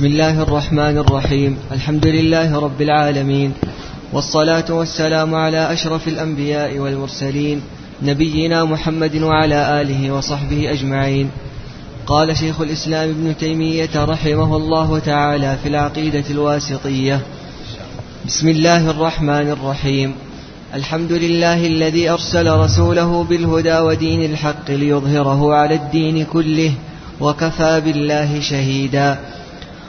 بسم الله الرحمن الرحيم. الحمد لله رب العالمين. والصلاة والسلام على أشرف الأنبياء والمرسلين نبينا محمد وعلى آله وصحبه أجمعين. قال شيخ الإسلام ابن تيمية رحمه الله تعالى في العقيدة الواسطية. بسم الله الرحمن الرحيم. الحمد لله الذي أرسل رسوله بالهدى ودين الحق ليظهره على الدين كله وكفى بالله شهيدا.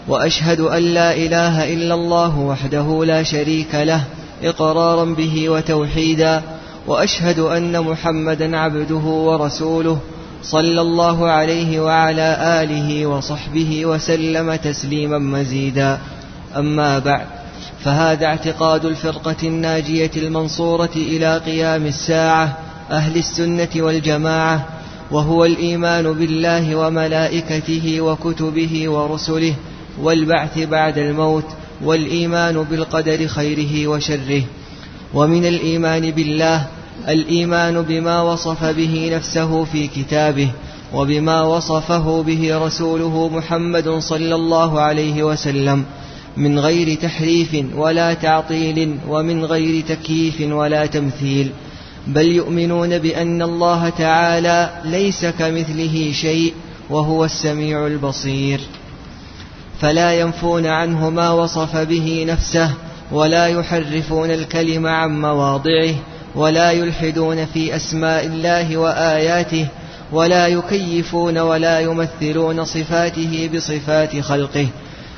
وأشهد أن لا إله إلا الله وحده لا شريك له إقرارا به وتوحيدا وأشهد أن محمدا عبده ورسوله صلى الله عليه وعلى آله وصحبه وسلم تسليما مزيدا. أما بعد فهذا اعتقاد الفرقة الناجية المنصورة إلى قيام الساعة أهل السنة والجماعة وهو الإيمان بالله وملائكته وكتبه ورسله والبعث بعد الموت والإيمان بالقدر خيره وشره. ومن الإيمان بالله الإيمان بما وصف به نفسه في كتابه وبما وصفه به رسوله محمد صلى الله عليه وسلم من غير تحريف ولا تعطيل ومن غير تكييف ولا تمثيل. بل يؤمنون بأن الله تعالى ليس كمثله شيء وهو السميع البصير. فلا ينفون عنه ما وصف به نفسه ولا يحرفون الكلم عن مواضعه ولا يلحدون في أسماء الله وآياته ولا يكيفون ولا يمثلون صفاته بصفات خلقه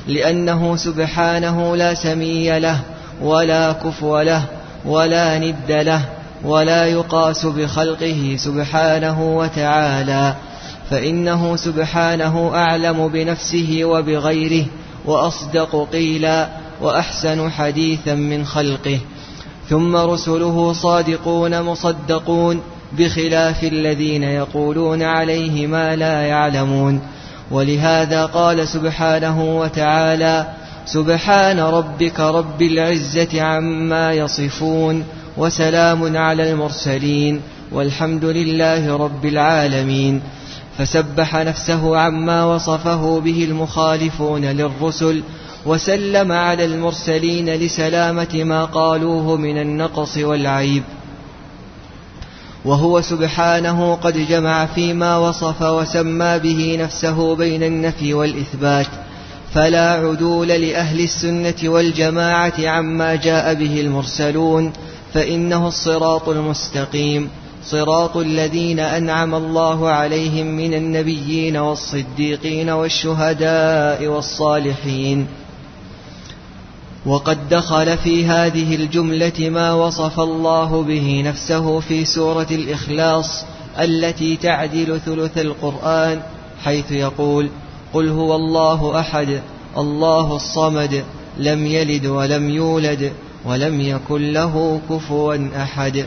لأنه سبحانه لا سمي له ولا كفو له ولا ند له ولا يقاس بخلقه سبحانه وتعالى. فإنه سبحانه أعلم بنفسه وبغيره وأصدق قيلا وأحسن حديثا من خلقه. ثم رسله صادقون مصدقون بخلاف الذين يقولون عليه ما لا يعلمون. ولهذا قال سبحانه وتعالى سبحان ربك رب العزة عما يصفون وسلام على المرسلين والحمد لله رب العالمين. فسبح نفسه عما وصفه به المخالفون للرسل وسلم على المرسلين لسلامة ما قالوه من النقص والعيب. وهو سبحانه قد جمع فيما وصف وسمى به نفسه بين النفي والإثبات فلا عدول لأهل السنة والجماعة عما جاء به المرسلون فإنه الصراط المستقيم. صراط الذين أنعم الله عليهم من النبيين والصديقين والشهداء والصالحين. وقد دخل في هذه الجملة ما وصف الله به نفسه في سورة الإخلاص التي تعدل ثلث القرآن حيث يقول قل هو الله أحد الله الصمد لم يلد ولم يولد ولم يكن له كفوا أحد.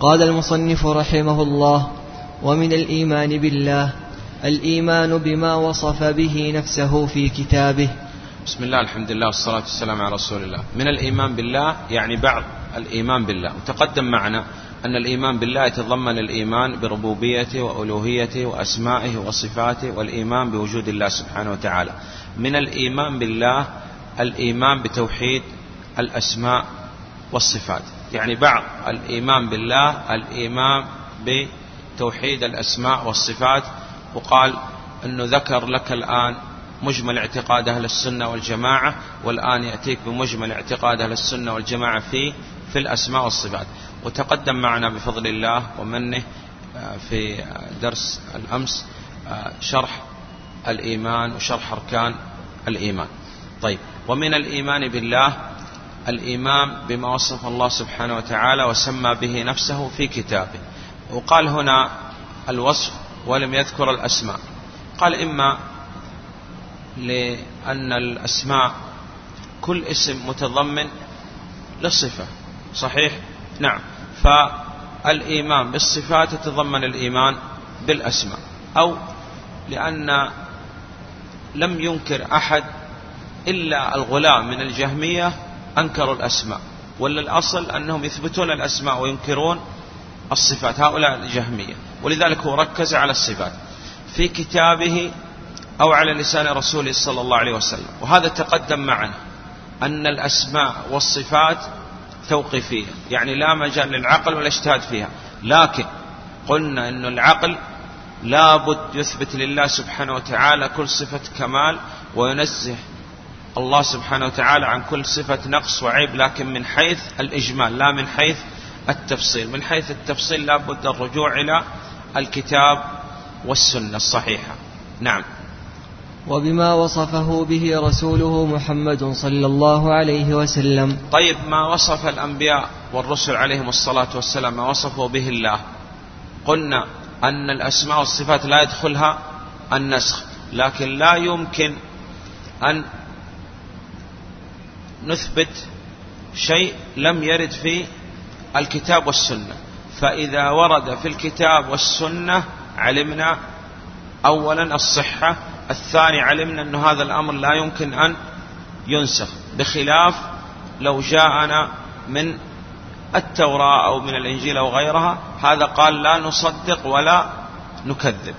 قال المصنف رحمه الله ومن الإيمان بالله الإيمان بما وصف به نفسه في كتابه. بسم الله الحمد لله والصلاة والسلام على رسول الله. من الإيمان بالله يعني بعض الإيمان بالله. وتقدم معنا أن الإيمان بالله يتضمن الإيمان بربوبيته وألوهيته وأسمائه وصفاته والإيمان بوجود الله سبحانه وتعالى. من الإيمان بالله الإيمان بتوحيد الأسماء والصفات. يعني بعض الإيمان بالله الإيمان بتوحيد الأسماء والصفات وقال أنه ذكر لك الآن مجمل اعتقاد أهل السنة والجماعة والآن يأتيك بمجمل اعتقاد أهل السنة والجماعة في في الأسماء والصفات. وتقدم معنا بفضل الله ومنه آه، في درس الأمس آه، شرح الإيمان وشرح أركان الإيمان. طيب ومن الإيمان بالله الإيمان بما وصف الله سبحانه وتعالى وسمى به نفسه في كتابه. وقال هنا الوصف ولم يذكر الأسماء. قال إما لأن الأسماء كل اسم متضمن للصفة. صحيح؟ نعم. فالإيمان بالصفات يتضمن الإيمان بالأسماء. أو لأن لم ينكر أحد إلا الغلام من الجهمية أنكروا الأسماء ولا الأصل أنهم يثبتون الأسماء وينكرون الصفات هؤلاء الجهمية. ولذلك هو ركز على الصفات في كتابه أو على لسان رسوله صلى الله عليه وسلم. وهذا تقدم معنا أن الأسماء والصفات توقيفية يعني لا مجال للعقل ولا اجتهاد فيها. لكن قلنا أن العقل لابد يثبت لله سبحانه وتعالى كل صفة كمال وينزه الله سبحانه وتعالى عن كل صفة نقص وعيب لكن من حيث الإجمال لا من حيث التفصيل. من حيث التفصيل لابد الرجوع إلى الكتاب والسنة الصحيحة. نعم. وبما وصفه به رسوله محمد صلى الله عليه وسلم. طيب ما وصف الأنبياء والرسل عليهم الصلاة والسلام؟ ما وصفه به الله؟ قلنا أن الأسماء والصفات لا يدخلها النسخ لكن لا يمكن أن نثبت شيء لم يرد في الكتاب والسنة. فإذا ورد في الكتاب والسنة علمنا أولا الصحة الثاني علمنا أن هذا الأمر لا يمكن أن ينسخ بخلاف لو جاءنا من التوراة أو من الإنجيل أو غيرها هذا قال لا نصدق ولا نكذب.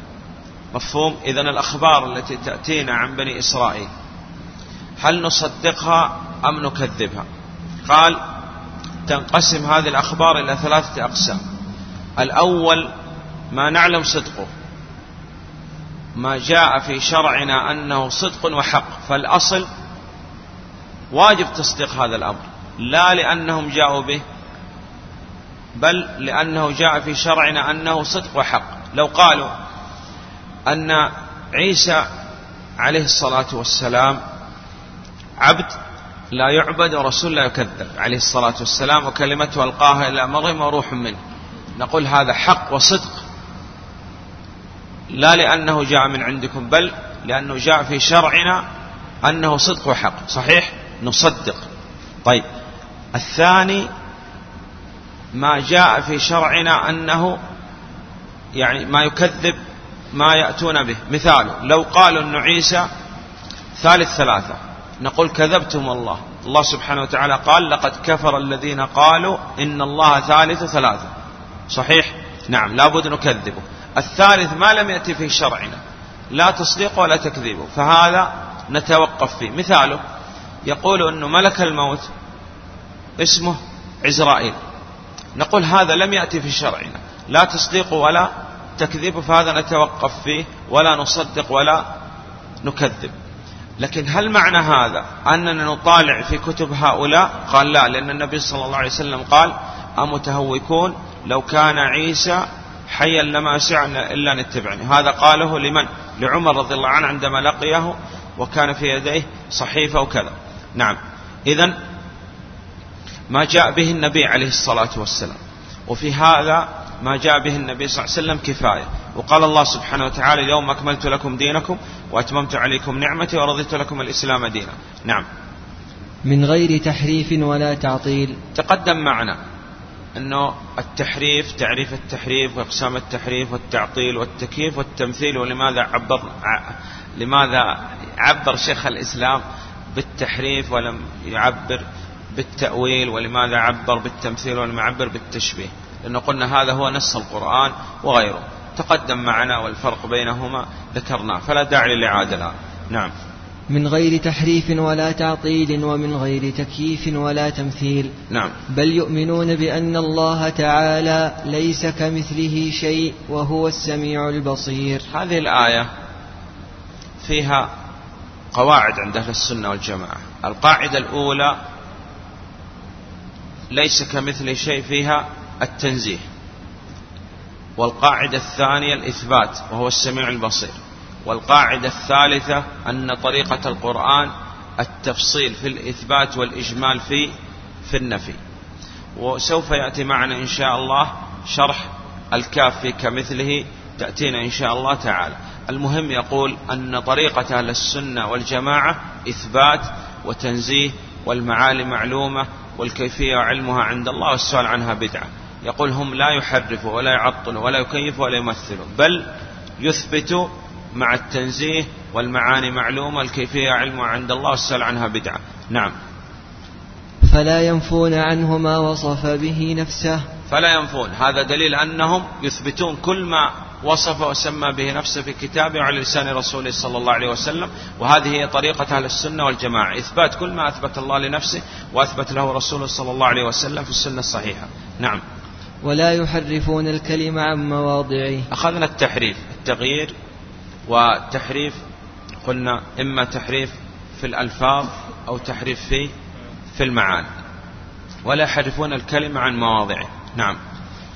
مفهوم؟ إذن الأخبار التي تأتينا عن بني إسرائيل. هل نصدقها أم نكذبها؟ قال تنقسم هذه الأخبار إلى ثلاثة أقسام. الأول ما نعلم صدقه. ما جاء في شرعنا أنه صدق وحق. فالأصل واجب تصديق هذا الأمر. لا لأنهم جاءوا به بل لأنه جاء في شرعنا أنه صدق وحق. لو قالوا أن عيسى عليه الصلاة والسلام عبد لا يعبد ورسول لا يكذب عليه الصلاة والسلام وكلمته ألقاها إلى مريم وروح منه. نقول هذا حق وصدق. لا لأنه جاء من عندكم بل لأنه جاء في شرعنا أنه صدق وحق. صحيح؟ نصدق. طيب. الثاني ما جاء في شرعنا أنه يعني ما يكذب ما يأتون به. مثال لو قالوا أن عيسى ثالث ثلاثة. نقول كذبتم الله. الله سبحانه وتعالى قال لقد كفر الذين قالوا إن الله ثالث ثلاثة. صحيح؟ نعم لابد نكذبه. الثالث ما لم يأتي في شرعنا. لا تصديق ولا تكذيبه فهذا نتوقف فيه. مثاله يقول أنه ملك الموت اسمه عزرائيل نقول هذا لم يأتي في شرعنا. لا تصديق ولا تكذيب فهذا نتوقف فيه ولا نصدق ولا نكذب. لكن هل معنى هذا أننا نطالع في كتب هؤلاء؟ قال لا لأن النبي صلى الله عليه وسلم قال أمتهوكون لو كان عيسى حيا لما سعنا إلا نتبعني. هذا قاله لمن؟ لعمر رضي الله عنه عندما لقيه وكان في يديه صحيفة وكذا. نعم. إذا ما جاء به النبي عليه الصلاة والسلام وفي هذا ما جاء به النبي صلى الله عليه وسلم كفاية. وقال الله سبحانه وتعالى اليوم أكملت لكم دينكم وأتممت عليكم نعمتي ورضيت لكم الإسلام دينا. نعم. من غير تحريف ولا تعطيل. تقدم معنا أنه التحريف تعريف التحريف وإقسام التحريف والتعطيل والتكييف والتمثيل ولماذا عبر لماذا عبر شيخ الإسلام بالتحريف ولم يعبر بالتأويل ولماذا عبر بالتمثيل ولم يعبر بالتشبيه؟ لأنه قلنا هذا هو نص القرآن وغيره. تقدم معنا والفرق بينهما ذكرناه فلا داعي للإعادة الآن. نعم. من غير تحريف ولا تعطيل ومن غير تكييف ولا تمثيل. نعم. بل يؤمنون بأن الله تعالى ليس كمثله شيء وهو السميع البصير. هذه الآية فيها قواعد عند أهل السنة والجماعة. القاعدة الأولى ليس كمثل شيء فيها التنزيه. والقاعدة الثانية الإثبات وهو السميع البصير. والقاعدة الثالثة أن طريقة القرآن التفصيل في الإثبات والإجمال في في النفي. وسوف يأتي معنا إن شاء الله شرح الكاف في كمثله تأتينا إن شاء الله تعالى. المهم يقول أن طريقة أهل السنة والجماعة إثبات وتنزيه والمعالي معلومة والكيفية علمها عند الله والسؤال عنها بدعة. يقول هم لا يحرفوا ولا يعطلوا ولا يكيفوا ولا يمثلوا بل يثبتوا مع التنزيه والمعاني معلومة الكيفية علمها عند الله والسؤال عنها بدعة. نعم. فلا ينفون عنه ما وصف به نفسه. فلا ينفون. هذا دليل أنهم يثبتون كل ما وصف وسمى به نفسه في كتابه وعلى لسان رسوله صلى الله عليه وسلم وهذه هي طريقة أهل السنة والجماعة. إثبات كل ما أثبت الله لنفسه وأثبت له رسوله صلى الله عليه وسلم في السنة الصحيحة. نعم. ولا يحرفون الكلم عن مواضعه. أخذنا التحريف التغيير والتحريف. قلنا إما تحريف في الألفاظ أو تحريف في في المعاني. ولا يحرفون الكلمة عن مواضعه. نعم.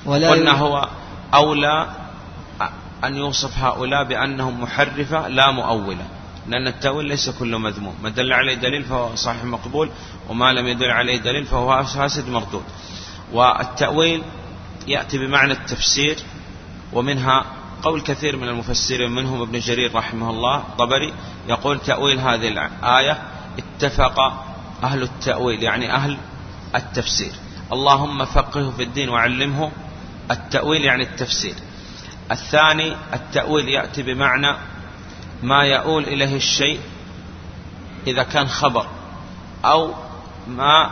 ولا قلنا هو أولى أن يوصف هؤلاء بأنهم محرفة لا مؤولة لأن التأويل ليس كله مذموم. ما دل عليه دليل فهو صحيح مقبول وما لم يدل عليه دليل فهو فاسد مردود. والتأويل يأتي بمعنى التفسير ومنها قول كثير من المفسرين منهم ابن جرير رحمه الله طبري يقول تأويل هذه الآية اتفق أهل التأويل يعني أهل التفسير. اللهم فقهه في الدين وعلمه التأويل يعني التفسير. الثاني التأويل يأتي بمعنى ما يؤول إليه الشيء إذا كان خبر أو ما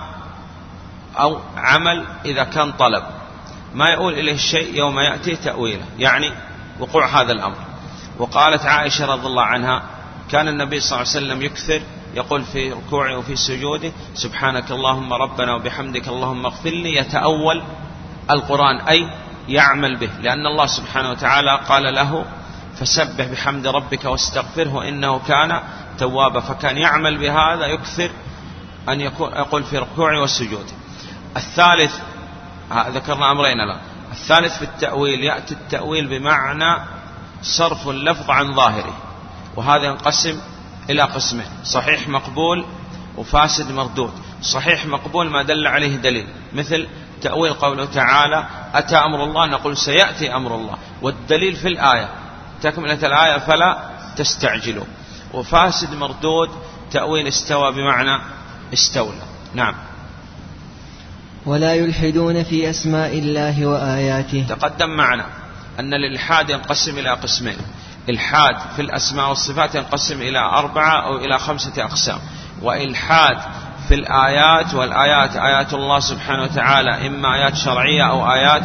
أو عمل إذا كان طلب. ما يؤول إليه الشيء يوم يأتي تأويله يعني وقوع هذا الأمر. وقالت عائشة رضي الله عنها كان النبي صلى الله عليه وسلم يكثر يقول في ركوعه وفي سجوده سبحانك اللهم ربنا وبحمدك اللهم اغفر لي يتأول القرآن أي يعمل به. لأن الله سبحانه وتعالى قال له فسبح بحمد ربك واستغفره إنه كان توابا. فكان يعمل بهذا يكثر أن يقول في ركوعه والسجود الثالث ذكرنا أمرين الآن. الثالث في التأويل يأتي التأويل بمعنى صرف اللفظ عن ظاهره. وهذا ينقسم إلى قسمين صحيح مقبول وفاسد مردود. صحيح مقبول ما دل عليه دليل مثل تأويل قوله تعالى أتى أمر الله؟ نقول سيأتي أمر الله. والدليل في الآية تكملة الآية فلا تستعجلوا. وفاسد مردود تأويل استوى بمعنى استولى. نعم. ولا يلحدون في أسماء الله وآياته. تقدم معنا أن الإلحاد ينقسم إلى قسمين. إلحاد في الأسماء والصفات ينقسم إلى أربعة أو إلى خمسة أقسام. وإلحاد في الآيات والآيات آيات الله سبحانه وتعالى إما آيات شرعية أو آيات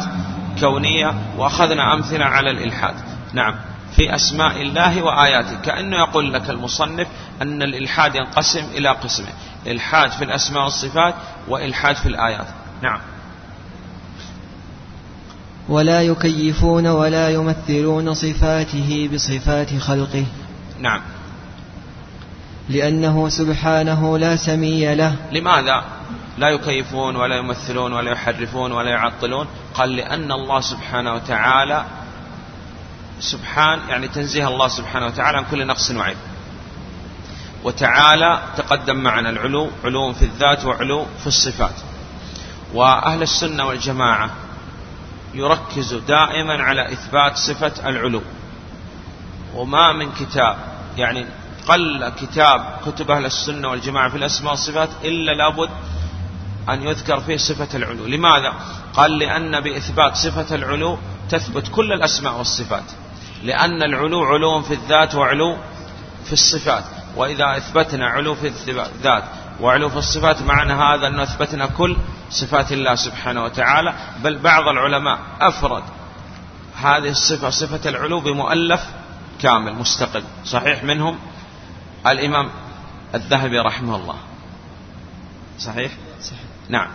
كونية. وأخذنا أمثلة على الإلحاد. نعم. في أسماء الله وآياته. كأنه يقول لك المصنف أن الإلحاد ينقسم إلى قسمين. إلحاد في الأسماء والصفات وإلحاد في الآيات. نعم. ولا يكيفون ولا يمثلون صفاته بصفات خلقه. نعم. لأنه سبحانه لا سمي له. لماذا؟ لا يكيفون ولا يمثلون ولا يحرفون ولا يعطلون. قال لأن الله سبحانه وتعالى سبحان يعني تنزيه الله سبحانه وتعالى عن كل نقص وعيب. وتعالى تقدم معنا العلو علو في الذات وعلو في الصفات. وأهل السنة والجماعة يركز دائما على إثبات صفة العلو. وما من كتاب يعني قل كتاب كتب أهل السنة والجماعة في الأسماء والصفات إلا لابد أن يذكر فيه صفة العلو. لماذا؟ قال لأن بإثبات صفة العلو تثبت كل الأسماء والصفات. لأن العلو علو في الذات وعلو في الصفات. وإذا أثبتنا علو في الذات وعلو في الصفات معنى هذا أنه أثبتنا كل صفات الله سبحانه وتعالى بل بعض العلماء أفرد هذه الصفة صفة العلو بمؤلف كامل مستقل. صحيح منهم الإمام الذهبي رحمه الله. صحيح؟ صحيح. نعم.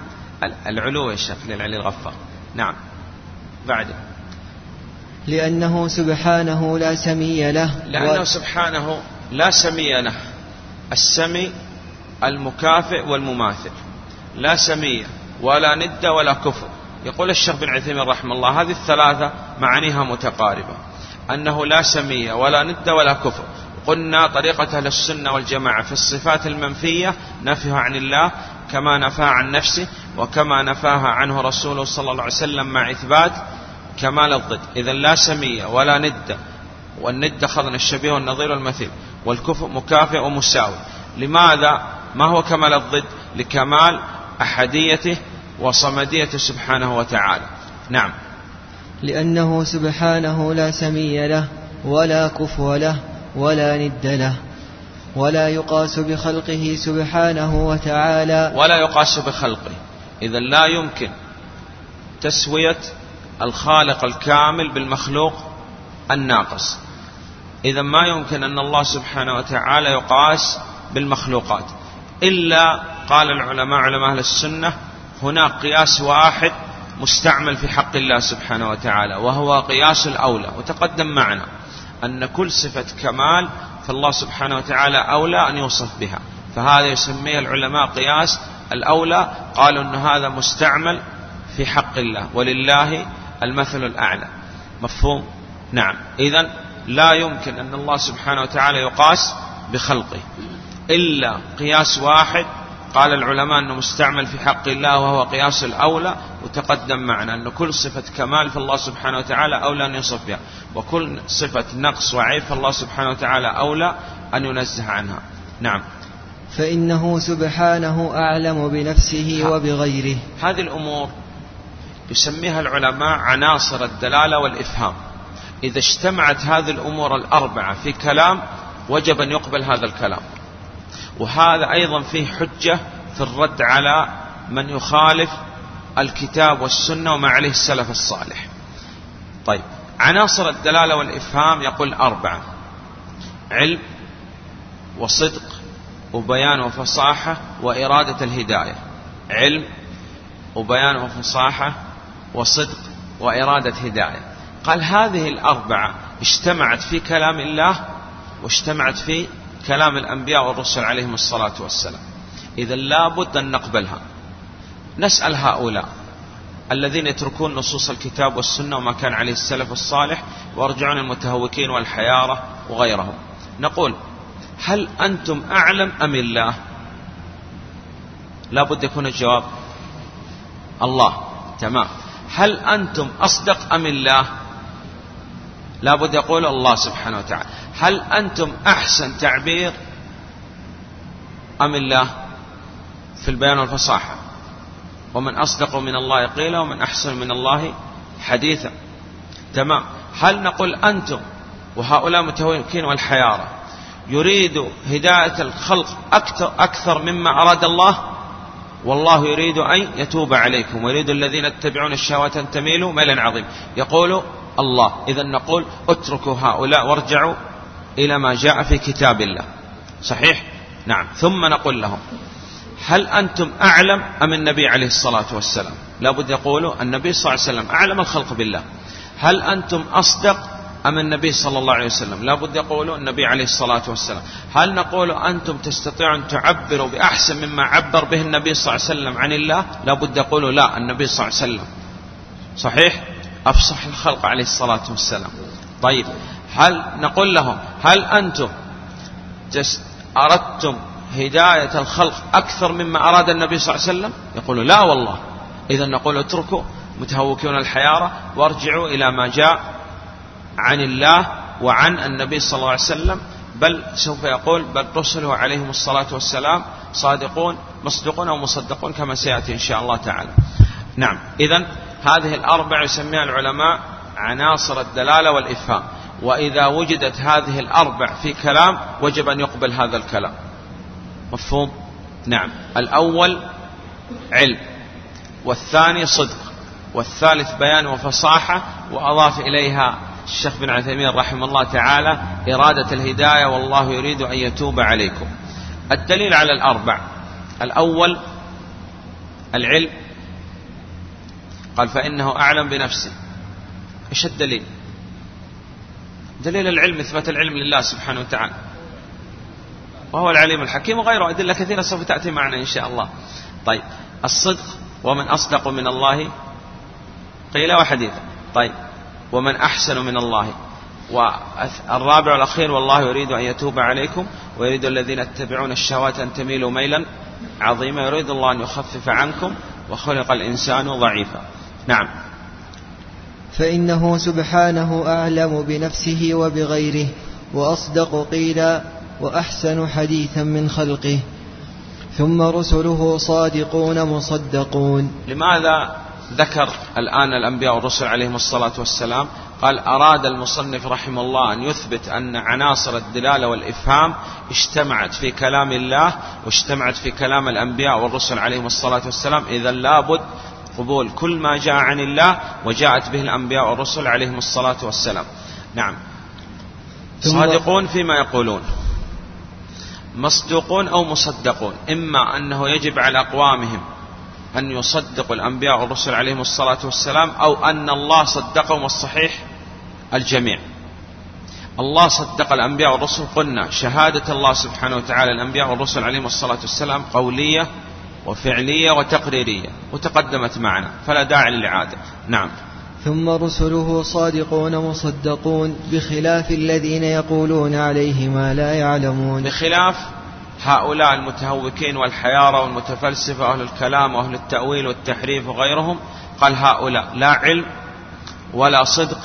العلو يا شيخ للعلي الغفار. نعم. بعد. لأنه سبحانه لا سمي له. لأنه و... سبحانه لا سمي له. السمي المكافئ والمماثل. لا سمية ولا ند ولا كفر. يقول الشيخ بن عثيمين رحمه الله هذه الثلاثة معانيها متقاربة. أنه لا سمية ولا ند ولا كفر. قلنا طريقة أهل السنة والجماعة في الصفات المنفية نفيها عن الله كما نفاها عن نفسه وكما نفاها عنه رسوله صلى الله عليه وسلم مع إثبات كمال الضد. إذا لا سمية ولا ند والند أخذنا الشبيه والنظير والمثيل والكفر مكافئ ومساوي. لماذا؟ ما هو كمال الضد لكمال أحديته وصمديته سبحانه وتعالى. نعم. لأنه سبحانه لا سمي له ولا كفو له ولا ند له ولا يقاس بخلقه سبحانه وتعالى. ولا يقاس بخلقه. إذا لا يمكن تسوية الخالق الكامل بالمخلوق الناقص. إذا ما يمكن أن الله سبحانه وتعالى يقاس بالمخلوقات. إلا قال العلماء علماء أهل السنة هناك قياس واحد مستعمل في حق الله سبحانه وتعالى وهو قياس الأولى. وتقدم معنا أن كل صفة كمال فالله سبحانه وتعالى أولى أن يوصف بها. فهذا يسميه العلماء قياس الأولى قالوا أن هذا مستعمل في حق الله ولله المثل الأعلى. مفهوم؟ نعم. إذا لا يمكن أن الله سبحانه وتعالى يقاس بخلقه. إلا قياس واحد. قال العلماء أنه مستعمل في حق الله وهو قياس الأولى وتقدم معنا أن كل صفة كمال فالله سبحانه وتعالى أولى أن يوصف بها وكل صفة نقص وعيب فالله سبحانه وتعالى أولى أن ينزه عنها. نعم. فإنه سبحانه أعلم بنفسه وبغيره. هذه الأمور يسميها العلماء عناصر الدلالة والإفهام. إذا اجتمعت هذه الأمور الأربعة في كلام وجب أن يقبل هذا الكلام. وهذا أيضا فيه حجة في الرد على من يخالف الكتاب والسنة وما عليه السلف الصالح. طيب عناصر الدلالة والإفهام يقول أربعة علم وصدق وبيان وفصاحة وإرادة الهداية. علم وبيان وفصاحة وصدق وإرادة هداية. قال هذه الأربعة اجتمعت في كلام الله واجتمعت في كلام الأنبياء والرسل عليهم الصلاة والسلام. إذا لابد أن نقبلها. نسأل هؤلاء الذين يتركون نصوص الكتاب والسنة وما كان عليه السلف الصالح ويرجعون المتهوكين والحيارة وغيرهم. نقول هل أنتم أعلم أم الله؟ لابد يكون الجواب الله. تمام. هل أنتم أصدق أم الله؟ لابد يقول الله سبحانه وتعالى هل أنتم أحسن تعبير أم الله في البيان والفصاحة؟ ومن أصدق من الله قيلا ومن أحسن من الله حديثا. تمام. هل نقول أنتم وهؤلاء متوكين والحيارة يريد هداية الخلق أكثر, أكثر مما أراد الله؟ والله يريد أن يتوب عليكم ويريد الذين يتبعون الشهوات أن تميلوا ميلا عظيم يقول الله. إذا نقول اتركوا هؤلاء وارجعوا إلى ما جاء في كتاب الله. صحيح؟ نعم. ثم نقول لهم هل أنتم أعلم أم النبي عليه الصلاة والسلام؟ لابد يقولوا النبي صلى الله عليه وسلم أعلم الخلق بالله. هل أنتم أصدق أم النبي صلى الله عليه وسلم؟ لابد يقولوا النبي عليه الصلاة والسلام. هل نقول أنتم تستطيعون تعبروا بأحسن مما عبر به النبي صلى الله عليه وسلم عن الله؟ لابد يقولوا لا النبي صلى الله عليه وسلم. صحيح؟ أفصح الخلق عليه الصلاة والسلام. طيب هل نقول لهم هل أنتم أردتم هداية الخلق أكثر مما أراد النبي صلى الله عليه وسلم؟ يقولوا لا والله. إذا نقول اتركوا متهوكون الحيارة وارجعوا إلى ما جاء عن الله وعن النبي صلى الله عليه وسلم. بل سوف يقول بل رسله عليهم الصلاة والسلام صادقون مصدقون أو مصدقون كما سيأتي إن شاء الله تعالى. نعم إذا هذه الأربع يسميها العلماء عناصر الدلالة والإفهام. وإذا وجدت هذه الأربع في كلام وجب أن يقبل هذا الكلام. مفهوم؟ نعم. الأول علم والثاني صدق والثالث بيان وفصاحة وأضاف إليها الشيخ بن عثيمين رحمه الله تعالى إرادة الهداية والله يريد أن يتوب عليكم. الدليل على الأربع الأول العلم قال فإنه أعلم بنفسه إيش الدليل دليل العلم إثبات العلم لله سبحانه وتعالى. وهو العليم الحكيم وغيره. أدلة كثيرة سوف تأتي معنا إن شاء الله. طيب الصدق ومن أصدق من الله. قيل وحديثا طيب ومن أحسن من الله. والرابع والأخير والله يريد أن يتوب عليكم ويريد الذين يتبعون الشهوات أن تميلوا ميلا عظيما يريد الله أن يخفف عنكم وخلق الإنسان ضعيفا. نعم. فإنه سبحانه أعلم بنفسه وبغيره وأصدق قيلا وأحسن حديثا من خلقه. ثم رسله صادقون مصدقون. لماذا ذكر الآن الأنبياء والرسل عليهم الصلاة والسلام؟ قال أراد المصنف رحمه الله أن يثبت أن عناصر الدلالة والإفهام اجتمعت في كلام الله واجتمعت في كلام الأنبياء والرسل عليهم الصلاة والسلام. إذا لابد قبول كل ما جاء عن الله وجاءت به الأنبياء والرسل عليهم الصلاة والسلام. نعم. صادقون فيما يقولون. مصدوقون أو مصدقون. إما أنه يجب على أقوامهم أن يصدقوا الأنبياء والرسل عليهم الصلاة والسلام أو أن الله صدقهم والصحيح الجميع. الله صدق الأنبياء والرسل. قلنا شهادة الله سبحانه وتعالى الأنبياء والرسل عليهم الصلاة والسلام قولية وفعلية وتقريرية وتقدمت معنا فلا داعي للإعادة. نعم. ثم رسله صادقون مصدقون بخلاف الذين يقولون عليه ما لا يعلمون. بخلاف هؤلاء المتهوكين والحيارى والمتفلسفة أهل الكلام وأهل التأويل والتحريف وغيرهم قال هؤلاء لا علم ولا صدق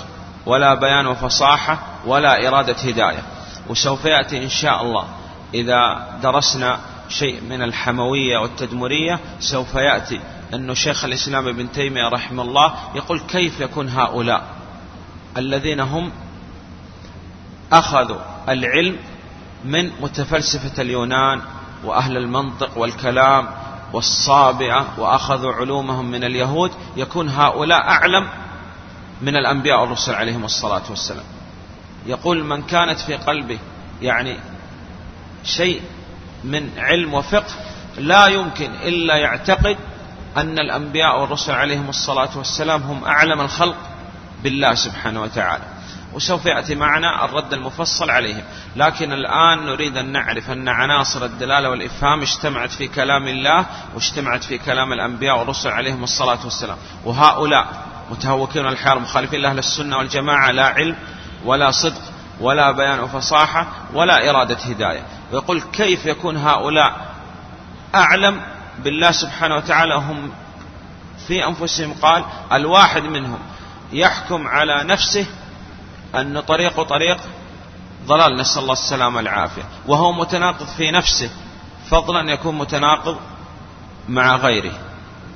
ولا بيان وفصاحة ولا إرادة هداية. وسوف يأتي إن شاء الله إذا درسنا شيء من الحموية والتدمرية سوف يأتي. أن شيخ الإسلام ابن تيمية رحمه الله يقول كيف يكون هؤلاء الذين هم أخذوا العلم من متفلسفة اليونان وأهل المنطق والكلام والصابعة وأخذوا علومهم من اليهود؟ يكون هؤلاء أعلم من الأنبياء والرسل عليهم الصلاة والسلام. يقول من كانت في قلبه يعني شيء من علم وفقه لا يمكن إلا يعتقد أن الأنبياء والرسل عليهم الصلاة والسلام هم أعلم الخلق بالله سبحانه وتعالى. وسوف يأتي معنا الرد المفصل عليهم. لكن الآن نريد أن نعرف أن عناصر الدلالة والإفهام اجتمعت في كلام الله واجتمعت في كلام الأنبياء والرسل عليهم الصلاة والسلام. وهؤلاء متهوكين الحيار مخالفين لأهل السنة والجماعة لا علم ولا صدق. ولا بيان وفصاحة ولا إرادة هداية. ويقول كيف يكون هؤلاء أعلم بالله سبحانه وتعالى؟ هم في أنفسهم قال الواحد منهم يحكم على نفسه أن طريق طريق ضلال نسأل الله السلامة والعافية. وهو متناقض في نفسه فضلا يكون متناقض مع غيره.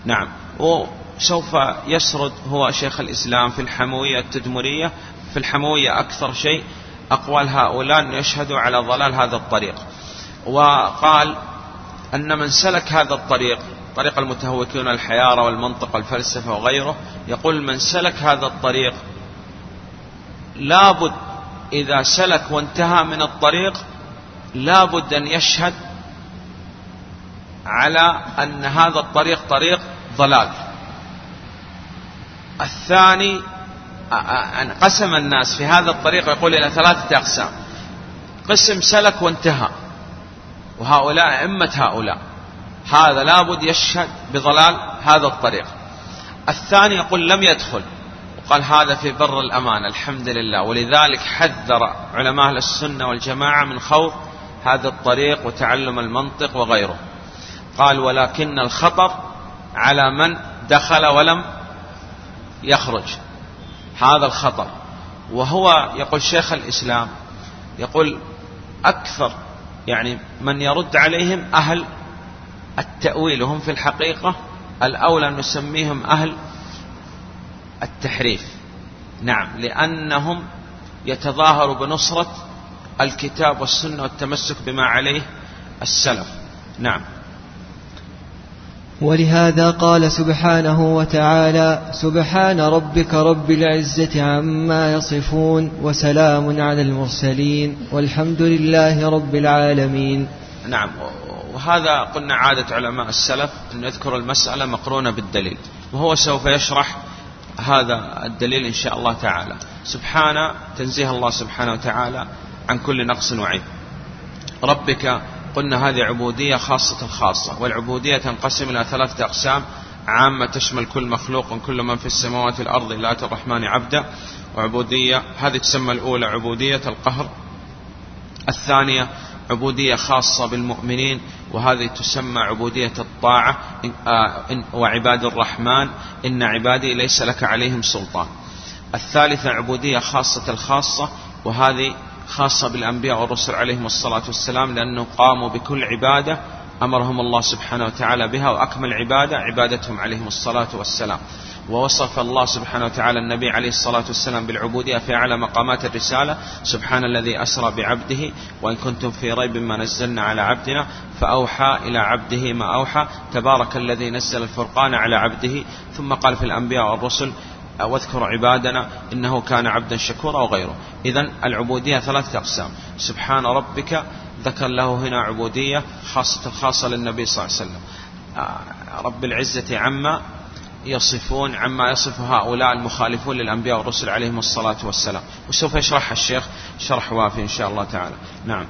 نعم. وسوف يسرد هو شيخ الإسلام في الحموية التدمرية. في الحموية أكثر شيء أقوال هؤلاء يشهدوا على ضلال هذا الطريق. وقال أن من سلك هذا الطريق طريق المتهوكين الحيارى والمنطق والفلسفة وغيره يقول من سلك هذا الطريق لابد إذا سلك وانتهى من الطريق لابد أن يشهد على أن هذا الطريق طريق ضلال. الثاني قسم الناس في هذا الطريق يقول إلى ثلاثة أقسام. قسم سلك وانتهى. وهؤلاء أئمة هؤلاء. هذا لابد يشهد بضلال هذا الطريق. الثاني يقول لم يدخل. وقال هذا في بر الأمان الحمد لله. ولذلك حذر علماء السنة والجماعة من خوض هذا الطريق وتعلم المنطق وغيره. قال ولكن الخطر على من دخل ولم يخرج. هذا الخطر. وهو يقول شيخ الإسلام يقول أكثر يعني من يرد عليهم أهل التأويل وهم في الحقيقة الأولى نسميهم أهل التحريف. نعم لأنهم يتظاهروا بنصرة الكتاب والسنة والتمسك بما عليه السلف. نعم. ولهذا قال سبحانه وتعالى سبحان ربك رب العزة عما يصفون وسلام على المرسلين والحمد لله رب العالمين. نعم وهذا قلنا عادة علماء السلف أن يذكر المسألة مقرونة بالدليل وهو سوف يشرح هذا الدليل إن شاء الله تعالى. سبحانه تنزيه الله سبحانه وتعالى عن كل نقص وعيب. ربك قلنا هذه عبودية خاصة الخاصة والعبودية تنقسم إلى ثلاثة أقسام. عامة تشمل كل مخلوق كل من في السماوات والأرض إلا آتي الرحمن عبدا. وعبودية هذه تسمى الأولى عبودية القهر. الثانية عبودية خاصة بالمؤمنين وهذه تسمى عبودية الطاعة. آه، وعباد الرحمن إن عبادي ليس لك عليهم سلطان. الثالثة عبودية خاصة الخاصة وهذه خاصة بالأنبياء والرسل عليهم الصلاة والسلام لأنه قاموا بكل عبادة أمرهم الله سبحانه وتعالى بها وأكمل عبادة عبادتهم عليهم الصلاة والسلام. ووصف الله سبحانه وتعالى النبي عليه الصلاة والسلام بالعبودية في أعلى مقامات الرسالة سبحان الذي أسرى بعبده وإن كنتم في ريب ما نزلنا على عبدنا فأوحى إلى عبده ما أوحى تبارك الذي نزل الفرقان على عبده ثم قال في الأنبياء والرسل واذكر عبادنا إنه كان عبدا شكورا وغيره. إذا العبودية ثلاثة أقسام. سبحان ربك ذكر له هنا عبودية خاصة خاصة للنبي صلى الله عليه وسلم. آه، رب العزة عما يصفون عما يصف هؤلاء المخالفون للأنبياء والرسل عليهم الصلاة والسلام. وسوف يشرحها الشيخ شرح وافي إن شاء الله تعالى. نعم.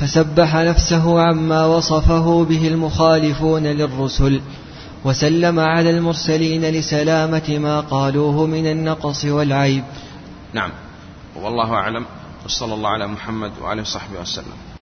فسبح نفسه عما وصفه به المخالفون للرسل. وسلم على المرسلين لسلامة ما قالوه من النقص والعيب. نعم. والله أعلم. وصلى الله على محمد وعلى صحبه وسلم.